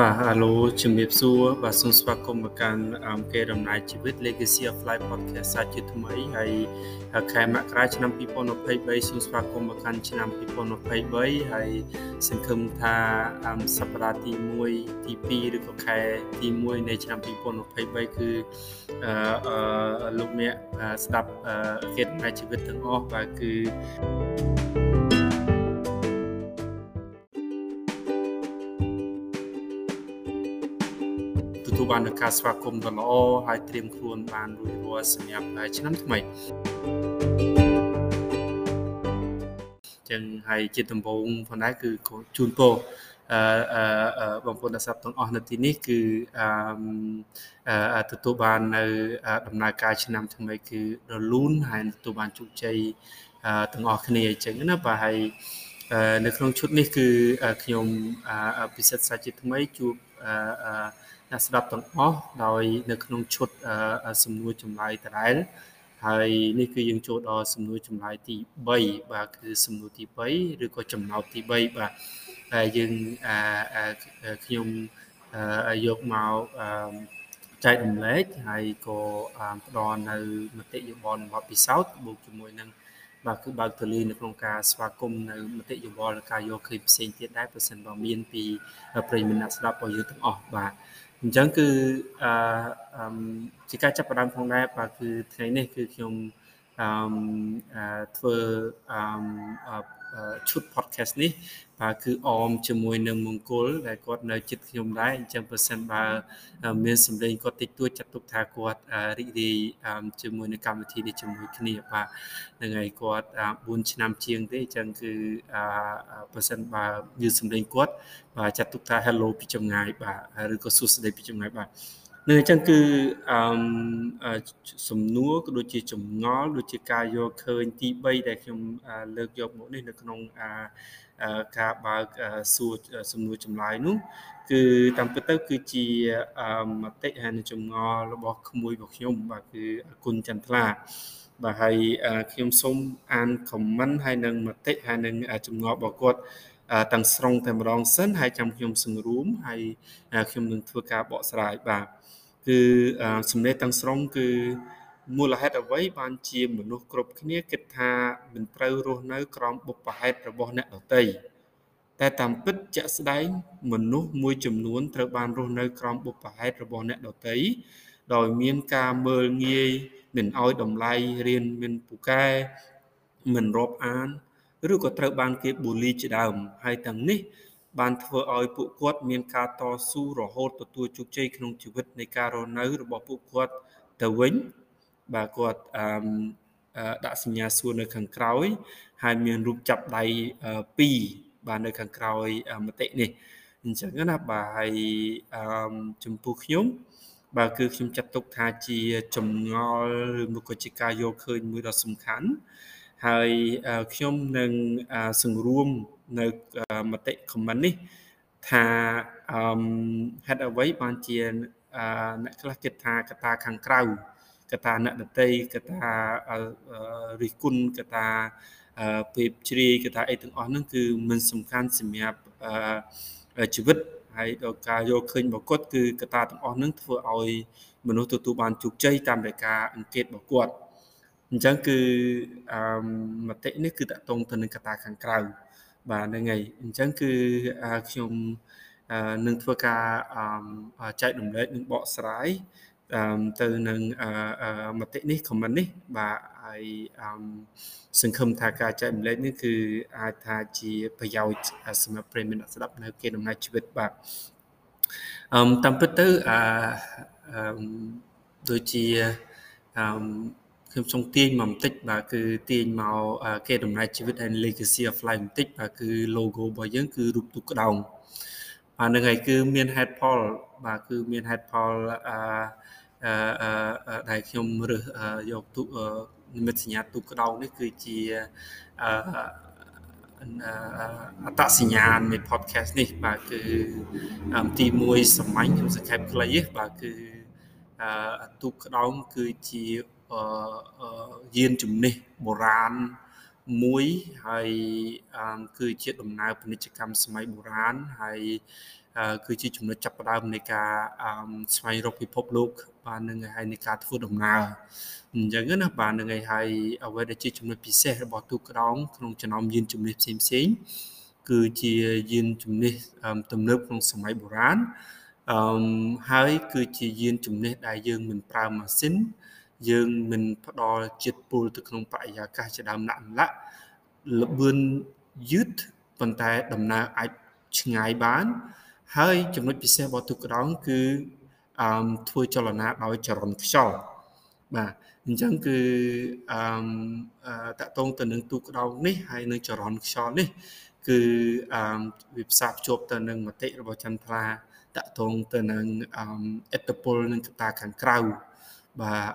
បាទអាឡូជំរាបសួរបាទសូមស្វាគមន៍មកកាន់គេដំណើរជីវិត Legacy of Life Podcast សាជាថ្មីហើយខែមករាឆ្នាំ2023សូមស្វាគមន៍មកកាន់ឆ្នាំ2023ហើយសង្ឃឹមថាសប្តាហ៍ទី1ទី2ឬក៏ខែទី1នៃឆ្នាំ2023គឺអឺលោកអ្នកស្ដាប់គេដំណើរជីវិតទាំងអស់បាទគឺ បាននូវការស្វាគមន៍ដ៏ល្អហើយត្រៀមខ្លួនបានរួចរាល់សម្រាប់ឆ្នាំថ្មីចឹងហើយជាដំបូងផងដែរគឺជូនពរអឺបងប្អូនអ្នកស្ដាប់ទាំងអស់នៅទីនេះគឺអឺទទួលបាននៅដំណើរការឆ្នាំថ្មីគឺរលូនហើយទទួលបានជោគជ័យទាំងអស់គ្នាអញ្ចឹងណាបាទហើយនៅក្នុងឈុតនេះគឺខ្ញុំពិសិដ្ឋសាជាថ្មីជួបអឺ អ្នកស្ដាប់ទាំងអស់ដោយនៅក្នុងឈុតសំណួរចម្លើយដដែលហើយនេះគឺយើងចូលដល់សំណួរចម្លើយទី3បាទគឺសំណួរទី3ឬក៏ចំណោទទី3បាទហើយយើងខ្ញុំយកមកចែករំលែកហើយក៏ផ្ដល់នៅមតិយោបល់របស់ពិសោធន៍បូកជាមួយនឹងបាទគឺបើកទូលាយនៅក្នុងការស្វាគមន៍នៅមតិយោបល់និងការយកឃើញផ្សេងទៀតដែរប្រសិនបើមានពីប្រិយមិត្តអ្នកស្ដាប់របស់យើងទាំងអស់បាទ អញ្ចឹងគឺអឺជាការចាប់ផ្ដើមផងដែរបាទគឺថ្ងៃនេះគឺខ្ញុំអឺធ្វើអឺ ឈុត podcast នេះបាទគឺអមជាមួយនឹងមង្គលដែលគាត់នៅចិត្តខ្ញុំដែរអញ្ចឹងបើសិនបើមានសម្លេងគាត់តិចតួចចាត់ទុកថាគាត់រីករាយជាមួយនឹងកម្មវិធីនេះជាមួយគ្នាបាទនឹងហើយគាត់4ឆ្នាំជាងទេអញ្ចឹងគឺបើសិនបើយឺសម្លេងគាត់បាទចាត់ទុកថា hello ពីចម្ងាយបាទឬក៏សួស្តីពីចម្ងាយបាទ នៅអញ្ចឹងគឺអឺសំណួរក៏ដូចជាចម្ងល់ដូចជាការយកឃើញទី3ដែលខ្ញុំលើកយកមកនេះនៅក្នុងការបើកសួរសំណួរចម្លើយនោះគឺតាមពិតទៅគឺជាមតិហើយនឹងចម្ងល់របស់ក្មួយរបស់ខ្ញុំបាទគឺគុណចន្ទឡាបាទហើយខ្ញុំសូមអានខមមិនហើយនឹងមតិហើយនឹងចម្ងល់របស់គាត់ ទាំងស្រុងតែម្ដងសិនហើយចាំខ្ញុំសង្រួមហើយខ្ញុំនឹងធ្វើការបកស្រាយបាទគឺសម្លេងទាំងស្រុងគឺមូលហេតុអ្វីបានជាមនុស្សគ្រប់គ្នាគិតថាមិនត្រូវរស់នៅក្រោមបុព្វហេតុរបស់អ្នកដទៃតែតាមពិតជាក់ស្ដែងមនុស្សមួយចំនួនត្រូវបានរស់នៅក្រោមបុព្វហេតុរបស់អ្នកដទៃដោយមានការមើលងាយមិនអោយតម្លៃរៀនមានពូកែមិនរាប់អាន ឬក៏ត្រូវបានគេបូលីជាដើមហើយទាំងនេះ បានធ្វើឲ្យពួកគាត់មានការតស៊ូរហូតទទួលជោគជ័យក្នុងជីវិតនៃការរស់នៅរបស់ពួកគាត់ទៅវិញបាទគាត់អឺដាក់សញ្ញាសួរនៅខាងក្រោយ ហើយមានរូបចាប់ដៃ2បាទនៅខាងក្រោយមតិនេះអញ្ចឹងណាបាទហើយអឺចំពោះខ្ញុំបាទគឺខ្ញុំចាត់ទុកថាជាចម្ងល់ឬមួយក៏ជាការយកឃើញមួយដ៏សំខាន់ ហើយខ្ញុំនឹងសង្រួមនៅមតិ comment នេះថាអឺហេតុអ្វីបានជាអ្នកខ្លះគិតថាកតាខាងក្រៅកតាអ្នកដតីកតារិះគន់កតាពេលជ្រាយកតាអីទាំងអស់ហ្នឹងគឺមិនសំខាន់សម្រាប់ជីវិតហើយដល់ការយកឃើញរបស់គាត់គឺកតាទាំងអស់ហ្នឹងធ្វើឲ្យមនុស្សទទួលបានជោគជ័យតាមរយៈការអង្កេតរបស់គាត់ អញ្ចឹងគឺអឺមតិនេះគឺតកតងទៅនឹងកតាខាងក្រៅបាទហ្នឹងហើយអញ្ចឹងគឺខ្ញុំនឹងធ្វើការចែករំលែកនិងបកស្រាយទៅនឹងមតិនេះ comment នេះបាទហើយសង្ឃឹមថាការចែករំលែកនេះគឺអាចថាជាប្រយោជន៍សម្រាប់ប្រិយមិត្តស្ដាប់នៅគេដំណើរជីវិតបាទអឺតាមពិតទៅអឺដូចជាអឺ ខ្ញុំចង់ទាញមកបន្តិចបាទគឺទាញមកគេដំណើរជីវិត and legacy of life បន្តិចបាទគឺ logo របស់យើងគឺរូបទូកក្តោងបាទនឹងហើយគឺមាន head poll បាទគឺមាន head poll អឺអឺដែលខ្ញុំរើសយកទូនិមិត្តសញ្ញាទូកក្តោងនេះគឺជាអឺអត្តសញ្ញាណនៃ podcast នេះបាទគឺទី1សាមញ្ញខ្ញុំសង្ខេបខ្លីទេបាទគឺទូកក្តោងគឺជា យានជំនិះបុរាណមួយហើយគឺជាដំណើរពាណិជ្ជកម្មសម័យបុរាណហើយគឺជាចំណុចចាប់ផ្ដើមនៃការស្វែងរកពិភពលោក បាទនឹងហើយនៃការធ្វើដំណើរអញ្ចឹងណាបាទនឹងហើយអ្វីដែលជាចំណុចពិសេសរបស់ទូកក្តោងក្នុងចំណោមយានជំនិះផ្សេងផ្សេងគឺជាយានជំនិះទំនើបក្នុងសម័យបុរាណអឺហើយគឺជាយានជំនិះដែលយើងមិនប្រើម៉ាស៊ីន យើងមិនផ្ដល់ជាតិពុលទៅក្នុងបរិយាកាសជាដើមណាក់លាក់លបឿនយឺតប៉ុន្តែដំណើរអាចឆ្ងាយបាន ហើយចំណុចពិសេសរបស់ទូកក្តោងគឺអឺធ្វើចលនាដោយចរន្តខ្យល់បាទអញ្ចឹងគឺអឺតកតងទៅនឹងទូកក្តោងនេះហើយនឹងចរន្តខ្យល់នេះ គឺអឺវាផ្សារភ្ជាប់ទៅនឹងមតិរបស់ចន្ទឡាតកតងទៅនឹងអត្តពលនឹងកតាខាងក្រៅ បាទ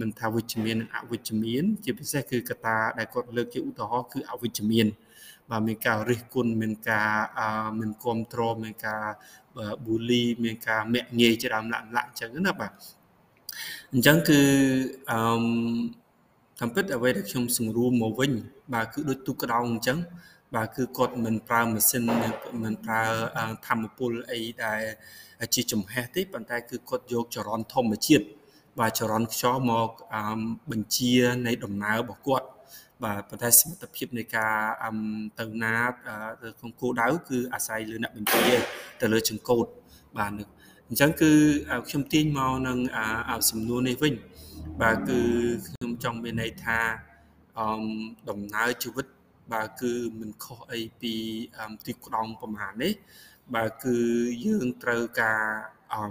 មិនថាវិជ្ជមាននិងអវិជ្ជមាន ជាពិសេសគឺកតាដែលគាត់លើកជាឧទាហរណ៍គឺអវិជ្ជមាន បាទមានការរិះគន់មានការមិនគ្រប់គ្រងមានការប៊ូលីមានការមាក់ងាយជាដើមឡាក់ឡាក់អញ្ចឹងណាបាទអញ្ចឹងគឺអឺតាមពិតអ្វីដែលខ្ញុំសង្រួមមកវិញ បាទគឺដូចទូកដោងអញ្ចឹងបាទគឺគាត់មិនប្រើម៉ាស៊ីនមិនប្រើធម្មពលអីដែលជាចំហេះទេប៉ុន្តែគឺគាត់យកចរន្តធម្មជាតិ បាទចរន្តខ្យល់មកបញ្ជានៃដំណើររបស់គាត់បាទប៉ុន្តែសមត្ថភាពនៃការទៅណាទៅក្នុងគោលដៅគឺអាស្រ័យលើអ្នកបញ្ជាទៅលើចង្កូតបាទអញ្ចឹងគឺខ្ញុំទាញមកនឹងសំណួរនេះវិញបាទគឺខ្ញុំចង់មានន័យថាអឺដំណើរជីវិតបាទគឺមិនខុសអីពីទីក្តោងប្រមាណនេះបាទគឺយើងត្រូវការអឺ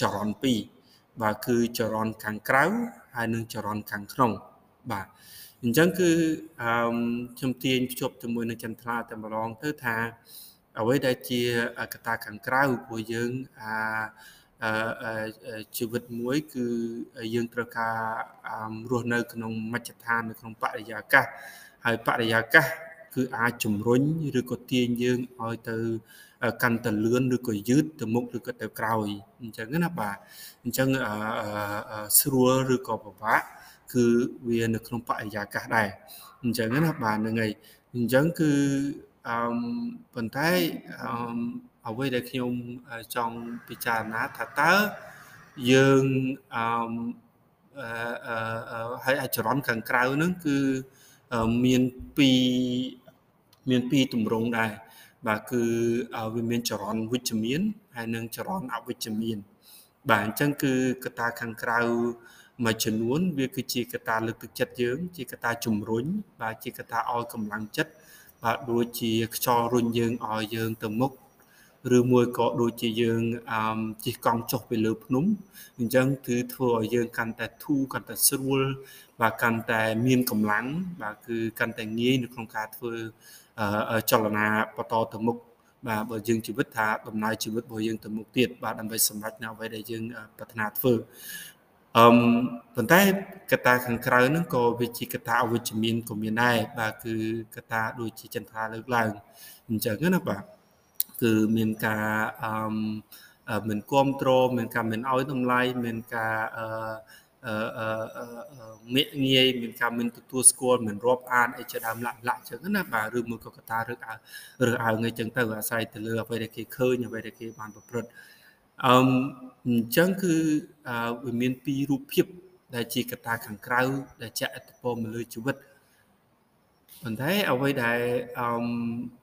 ចរន្ត2 បាទគឺចរន្តខាងក្រៅហើយនិងចរន្តខាងក្នុងបាទអញ្ចឹងគឺអឺខ្ញុំទាញភ្ជាប់ជាមួយនឹងចន្ទថ្លាតែម្ដងទៅថាអ្វីដែលជាកត្តាខាងក្រៅព្រោះយើងអាជីវិតមួយគឺយើងត្រូវការរស់នៅក្នុងមជ្ឈដ្ឋាននៅក្នុងបរិយាកាសហើយបរិយាកាសគឺអាចជំរុញឬក៏ទាញយើងឲ្យទៅ កាន់តែលឿនឬក៏យឺតទៅមុខឬក៏ទៅក្រោយអញ្ចឹងណាបាទអញ្ចឹងស្រួលឬក៏ពិបាកគឺវានៅក្នុងបរិយាកាសដែរអញ្ចឹងណាបាទហ្នឹងហើយអញ្ចឹងគឺអឺប៉ុន្តែអឺអ្វីដែលខ្ញុំចង់ពិចារណាថាតើយើងអឺអឺហើយអាចរន់ខាងក្រៅហ្នឹងគឺមានពីរមានពីរទម្រង់ដែរ បាទគឺវាមានចរន្តវិជ្ជមានហើយនិងចរន្តអវិជ្ជមានបាទអញ្ចឹងគឺកត្តាខាងក្រៅមួយចំនួន វាគឺជាកត្តាលើកទឹកចិត្តយើង ជាកត្តាជំរុញបាទជាកត្តាឲ្យកម្លាំងចិត្តបាទដូចជាខ្យល់រុញយើងឲ្យយើងទៅមុខ ឬមួយក៏ដូចជាយើងអឺជិះកង់ចុះទៅលើភ្នំអញ្ចឹងគឺធ្វើឲ្យយើងកាន់តែធូរកាន់តែស្រួលបាទកាន់តែមានកម្លាំងបាទគឺកាន់តែងាយនៅក្នុងការធ្វើចលនាបន្តទៅមុខបាទបើយើងជីវិតថាដំណើរជីវិតរបស់យើងទៅមុខទៀតបាទដើម្បីសម្រេចនៅអ្វីដែលយើងប្រាថ្នាធ្វើអឺប៉ុន្តែកត្តាខាងក្រៅហ្នឹងក៏វាជាកត្តាអវិជ្ជមានក៏មានដែរបាទគឺកត្តាដូចជាចន្ទរាលើកឡើងអញ្ចឹងណាបាទ គឺមានការអឺមិនគ្រប់គ្រងមានការមិនអោយតម្លៃមានការអឺអឺមាក់ងាយមានការមិនទទួលស្គាល់មិនរាប់អានអីជាដើមលាក់លាក់ចឹងណាបាទឬមួយក៏កតារឹកអើរើសអើងអីចឹងទៅអាស្រ័យទៅលើអ្វីដែលគេឃើញអ្វីដែលគេបានប្រព្រឹត្តអឺអញ្ចឹងគឺវាមានពីររូបភាពដែលជាកត្តាខាងក្រៅដែលចាក់ឥទ្ធិពលមកលើជីវិត ប៉ុន្តែអ្វីដែលអឺ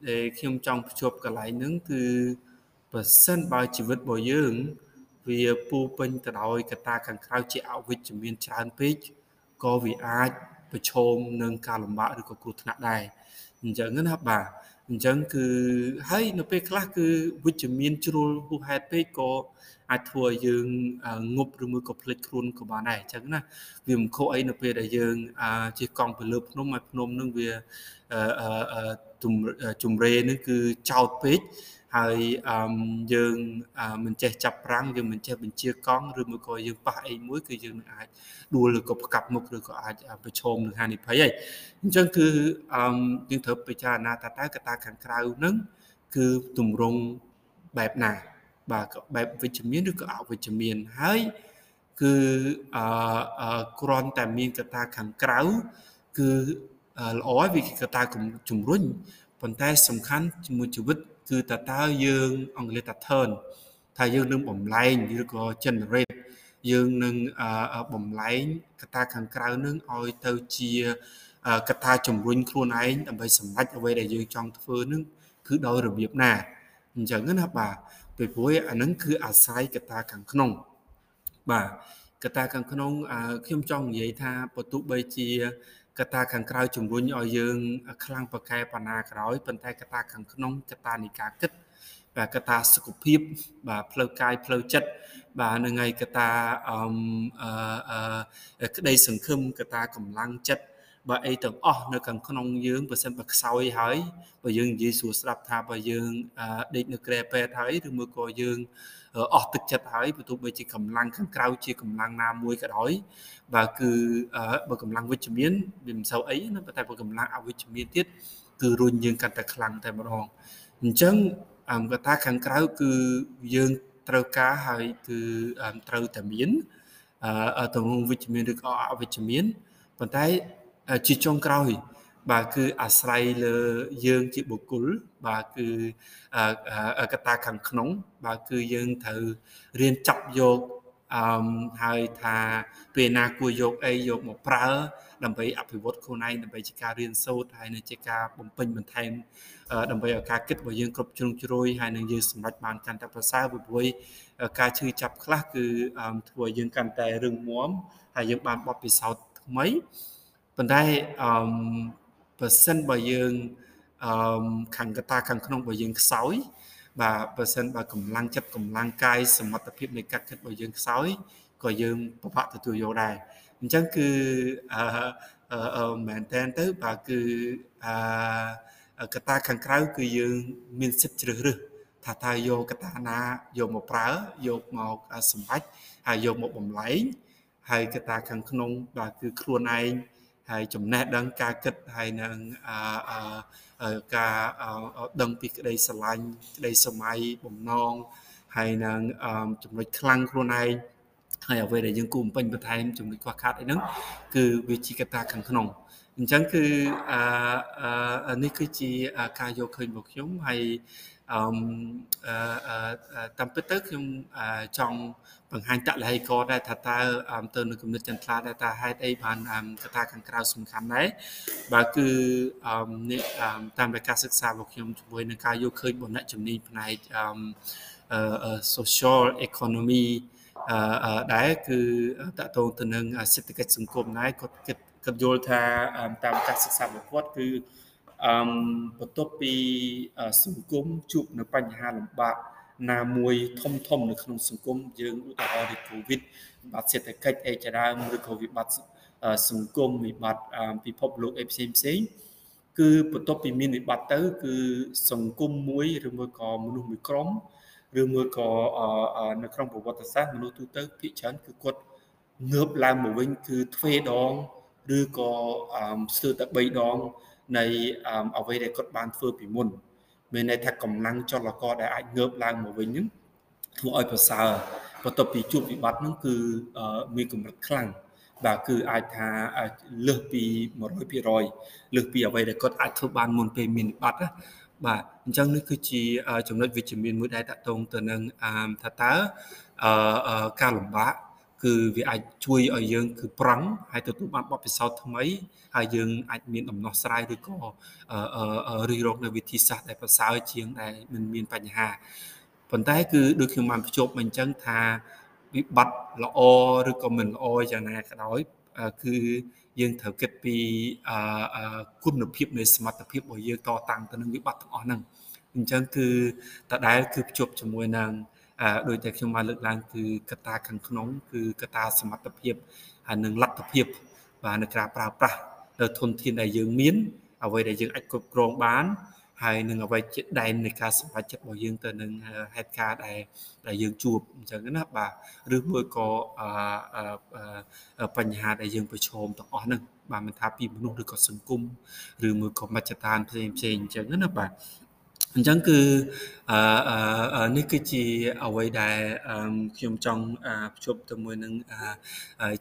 ដែលខ្ញុំចង់ភ្ជាប់កន្លែងហ្នឹងគឺបើសិនបើជីវិតរបស់យើង វាពូពេញទៅដោយកត្តាខាងក្រៅជាអវិជ្ជមានច្រើនពេកក៏វាអាចប្រឈមនឹងការលំបាកឬក៏គ្រោះថ្នាក់ដែរអញ្ចឹងណាបាទ អញ្ចឹងគឺហើយនៅពេលខ្លះគឺវិជ្ជមានជ្រុលហួសហេតុពេកក៏អាចធ្វើឲ្យយើងងប់ឬមួយក៏ភ្លេចខ្លួនក៏បានដែរអញ្ចឹងណាវាមិនខុសអីនៅពេលដែលយើងជិះកង់ទៅលើភ្នំហើយភ្នំនឹងវាជំរេនឹងគឺចោតពេក ហើយយើងមិនចេះចាប់ប្រាំងយើងមិនចេះបញ្ជាកង់ឬមួយក៏យើងប៉ះអីមួយគឺយើងនឹងអាចដួលឬក៏ផ្កាប់មុខឬក៏អាចប្រឈមនឹងហានិភ័យហើយអញ្ចឹងគឺយើងត្រូវពិចារណាថាតើកត្តាខាងក្រៅហ្នឹងគឺទម្រង់បែបណា បាទបែបវិជ្ជមានឬក៏អវិជ្ជមានហើយគឺអឺគ្រាន់តែមានកត្តាខាងក្រៅគឺល្អហើយវាកត្តាជំរុញប៉ុន្តែសំខាន់ជាមួយជីវិត គឺតើតើយើងអង់គ្លេសថា turn ថាយើងនឹងបំលែងឬក៏ generate យើងនឹងបំលែងកត្តាខាងក្រៅនឹងឲ្យទៅជាកត្តាជំរុញខ្លួនឯងដើម្បីសម្រេចអ្វីដែលយើងចង់ធ្វើនឹងគឺដោយរបៀបណាអញ្ចឹងណាបាទពីព្រោះអានឹងគឺអាស្រ័យកត្តាខាងក្នុង បាទកត្តាខាងក្នុងខ្ញុំចង់និយាយថាបើទោះបីជា កត្តាខាងក្រៅជំរុញឲ្យយើងខ្លាំងប្រកែបណ្ណាក្រោយប៉ុន្តែកត្តាខាងក្នុងកត្តានៃការគិតបាទកត្តាសុខភាពបាទផ្លូវកាយផ្លូវចិត្តបាទនឹងហើយកត្តាអឺក្តីសង្ឃឹមកត្តាកម្លាំងចិត្ត បើអីទាំងអស់នៅខាងក្នុងយើងបើសិនបើខ្សោយហើយបើយើងនិយាយសួរស្ដាប់ថាបើយើងដេកនៅក្រែពេទ្យហើយឬមួយក៏យើងអស់ទឹកចិត្តហើយបើទោះបីជាកម្លាំងខាងក្រៅជាកម្លាំងណាមួយក៏ដោយបើគឺបើកម្លាំងវិជ្ជមានវាមិនសូវអីណាតែបើកម្លាំងអវិជ្ជមានទៀតគឺរុញយើងកាន់តែខ្លាំងតែម្ដងអញ្ចឹងកត្តាខាងក្រៅគឺយើងត្រូវការហើយគឺត្រូវតែមានអឺទម្រង់វិជ្ជមានឬក៏អវិជ្ជមានប៉ុន្តែ ជាចុងក្រោយ បាទគឺអាស្រ័យលើយើងជាបុគ្គលបាទគឺកត្តាខាងក្នុង បាទគឺយើងត្រូវរៀនចាប់យកអឺហើយថាពេលណាគួរយកអីយកមកប្រើ ដើម្បីអភិវឌ្ឍខ្លួនឯងដើម្បីជាការរៀនសូត្រហើយនឹងជាការបំពេញបន្ថែមដើម្បីឲ្យការគិតរបស់យើងគ្រប់ជ្រុងជ្រោយហើយនឹងយើងសម្រេចបានកាន់តែប្រសើរពីព្រោះការឈឺចាប់ខ្លះគឺធ្វើឲ្យយើងកាន់តែរឹងមាំហើយយើងបានបបពិសោធន៍ថ្មី ប៉ុន្តែអឺបើសិនបើយើងអឺខាងកតាខាងក្នុងបើយើងខ្សោយបាទបើសិនបើកម្លាំងចិត្តកម្លាំងកាយសមត្ថភាពនៃកាត់គិតរបស់យើងខ្សោយក៏យើងពិបាកទទួលយកដែរអញ្ចឹងគឺអឺអឺមែនតើទៅបាទគឺអឺកតាខាងក្រៅគឺយើងមានសិទ្ធិជ្រើសរើសថាតើយកកតាណាយកមកប្រើយកមកសម្បាច់ហើយយកមកបំលែងហើយកតាខាងក្នុងបាទគឺខ្លួនឯង ហើយចំណេះដឹងការគិតហើយនឹងការដឹងពីក្តីស្រឡាញ់ក្តីសម័យបំណងហើយនឹងចំណុចខ្លាំងខ្លួនឯងហើយអ្វីដែលយើងគួរបំពេញបន្ថែមចំណុចខ្វះខាតអីហ្នឹងគឺវាជាកត្តាខាងក្នុងអញ្ចឹងគឺអឺនេះគឺជាការយកឃើញរបស់ខ្ញុំហើយអឺ តាមពិតទៅខ្ញុំចង់បង្ហាញតលហេកដែរថាតើទៅនៅគំនិតចន្ទឡាដែរតើហេតុអីបានកត្តាខាងក្រៅសំខាន់ដែរបើគឺតាមរយៈការសិក្សារបស់ខ្ញុំជាមួយនឹងការយកឃើញបំណាក់ជំនាញផ្នែក social economy ដែរគឺតកតងទៅនឹងសេដ្ឋកិច្ចសង្គមដែរគាត់គិតគាត់យល់ថាតាមការសិក្សារបស់គាត់គឺ អឺបន្ទាប់ពីសង្គមជួបនៅបញ្ហាលំបាកណាមួយធំធំនៅក្នុងសង្គមយើងឧទាហរណ៍ដូច Covid វិបត្តិសេដ្ឋកិច្ចអីជាដើមឬក៏វិបត្តិសង្គមវិបត្តិពិភពលោកអីផ្សេងផ្សេងគឺបន្ទាប់ពីមានវិបត្តិទៅ គឺសង្គមមួយឬមួយក៏មនុស្សមួយក្រុមឬមួយក៏នៅក្នុងប្រវត្តិសាស្ត្រមនុស្សទូទៅភាគច្រើនគឺគាត់ងើបឡើងមកវិញគឺទ្វេដងឬក៏ស្ទើរតែ3ដង នៃអ្វីដែលគាត់បានធ្វើពីមុនមានន័យថាកម្លាំងចលករដែលអាចងើបឡើងមកវិញហ្នឹងធ្វើឲ្យប្រសើរបន្ទាប់ពីជួបវិបត្តិហ្នឹងគឺមានកម្រិតខ្លាំងបាទគឺអាចថាលើសពី100%លើសពីអ្វីដែលគាត់អាចធ្វើបានមុនពេលមានវិបត្តិណាបាទអញ្ចឹងនេះគឺជាចំណុចវិជ្ជមានមួយដែលតកតងទៅនឹងថាតើការលំបាក គឺវាអាចជួយឲ្យយើងគឺប្រឹងហើយទទួលបានបទពិសោធន៍ថ្មីហើយយើងអាចមានដំណោះស្រាយឬក៏រិះរកនៅវិធីសាស្ត្រដែលប្រសើរជាងដែលមិនមានបញ្ហាប៉ុន្តែគឺដូចខ្ញុំបានភ្ជាប់មកអញ្ចឹងថាវិបត្តិល្អឬក៏មិនល្អយ៉ាងណាក៏ដោយគឺយើងត្រូវគិតពីគុណភាពនៃសមត្ថភាពរបស់យើងតតាំងទៅនឹងវិបត្តិទាំងអស់ហ្នឹងអញ្ចឹងគឺតដែលគឺភ្ជាប់ជាមួយនឹង ដោយតែខ្ញុំបានលើកឡើងគឺកត្តាខាងក្នុង គឺកត្តាសមត្ថភាពហើយនឹងលទ្ធភាពបាទនៅការប្រើប្រាស់នៅធនធានដែលយើងមាន អ្វីដែលយើងអាចគ្រប់គ្រងបានហើយនឹងអ្វីជាដែននៃការសម្រេចចិត្តរបស់យើងទៅនឹងហេតុការណ៍ដែលដែលយើងជួបអញ្ចឹងណាបាទឬមួយក៏បញ្ហាដែលយើងប្រឈមទាំងអស់ហ្នឹងបាទមិនថាពីមនុស្សឬក៏សង្គមឬមួយក៏មជ្ឈដ្ឋានផ្សេងផ្សេងអញ្ចឹងណាបាទ អញ្ចឹងគឺអឺនេះគឺជាអ្វីដែលខ្ញុំចង់ភ្ជាប់ទៅមួយនឹង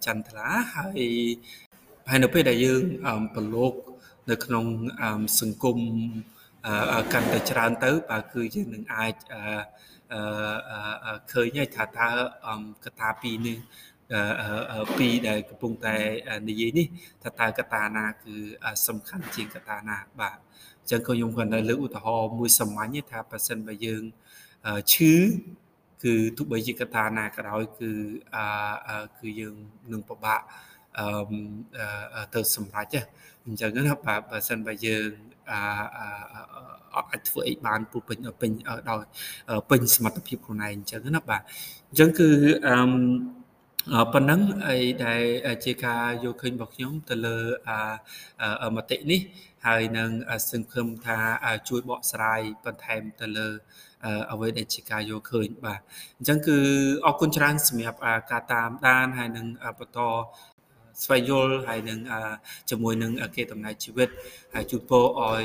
ចន្ទឡាហើយហើយនៅពេលដែលយើងប្រឡូកនៅក្នុងសង្គមកាន់តែច្រើនទៅបាទគឺយើងនឹងអាចឃើញហើយថាតើកតាពីរនេះពីរដែលកំពុងតែនិយាយនេះថាតើកតាណាគឺសំខាន់ជាងកតាណាបាទ អញ្ចឹងក៏ខ្ញុំគាត់នៅលើកឧទាហរណ៍មួយសាមញ្ញថាបើសិនបើយើងឈឺគឺទោះបីជាកតាណាក៏ដោយគឺគឺយើងនឹងពិបាកទៅសម្រេចអញ្ចឹងណាបាទបើសិនបើយើងអត់អាចធ្វើអីបានពុពេញពេញដោយពេញសមត្ថភាពខ្លួនឯងអញ្ចឹងណាបាទអញ្ចឹងគឺអឺ ប៉ុណ្ណឹងអីដែលជាការយកឃើញរបស់ខ្ញុំទៅលើមតិនេះ ហើយនឹងសង្ឃឹមថាជួយបកស្រាយបន្ថែមទៅលើអ្វីដែលជាការយកឃើញបាទអញ្ចឹងគឺអរគុណច្រើនសម្រាប់ការតាមដានហើយនឹងបន្ត ស្វែងយល់ហើយនឹងជាមួយនឹងគេតំណែងជីវិតហើយជូនពរឲ្យ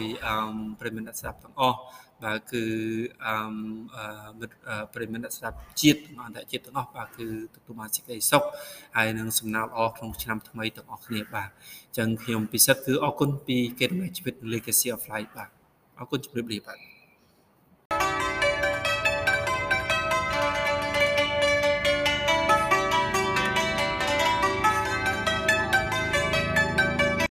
ប្រិមត្តស្ដាប់ទាំងអស់បាទគឺអឺប្រិមត្តស្ដាប់ជាតិអន្តរជាតិទាំងអស់បាទគឺទទួលបានសេចក្តីសុខហើយនឹងសំណាងល្អក្នុងឆ្នាំថ្មីទាំងអស់គ្នាបាទអញ្ចឹងខ្ញុំពិសិដ្ឋគឺអរគុណពីគេតំណែងជីវិត Legacy of Life បាទអរគុណជម្រាបលាបាទ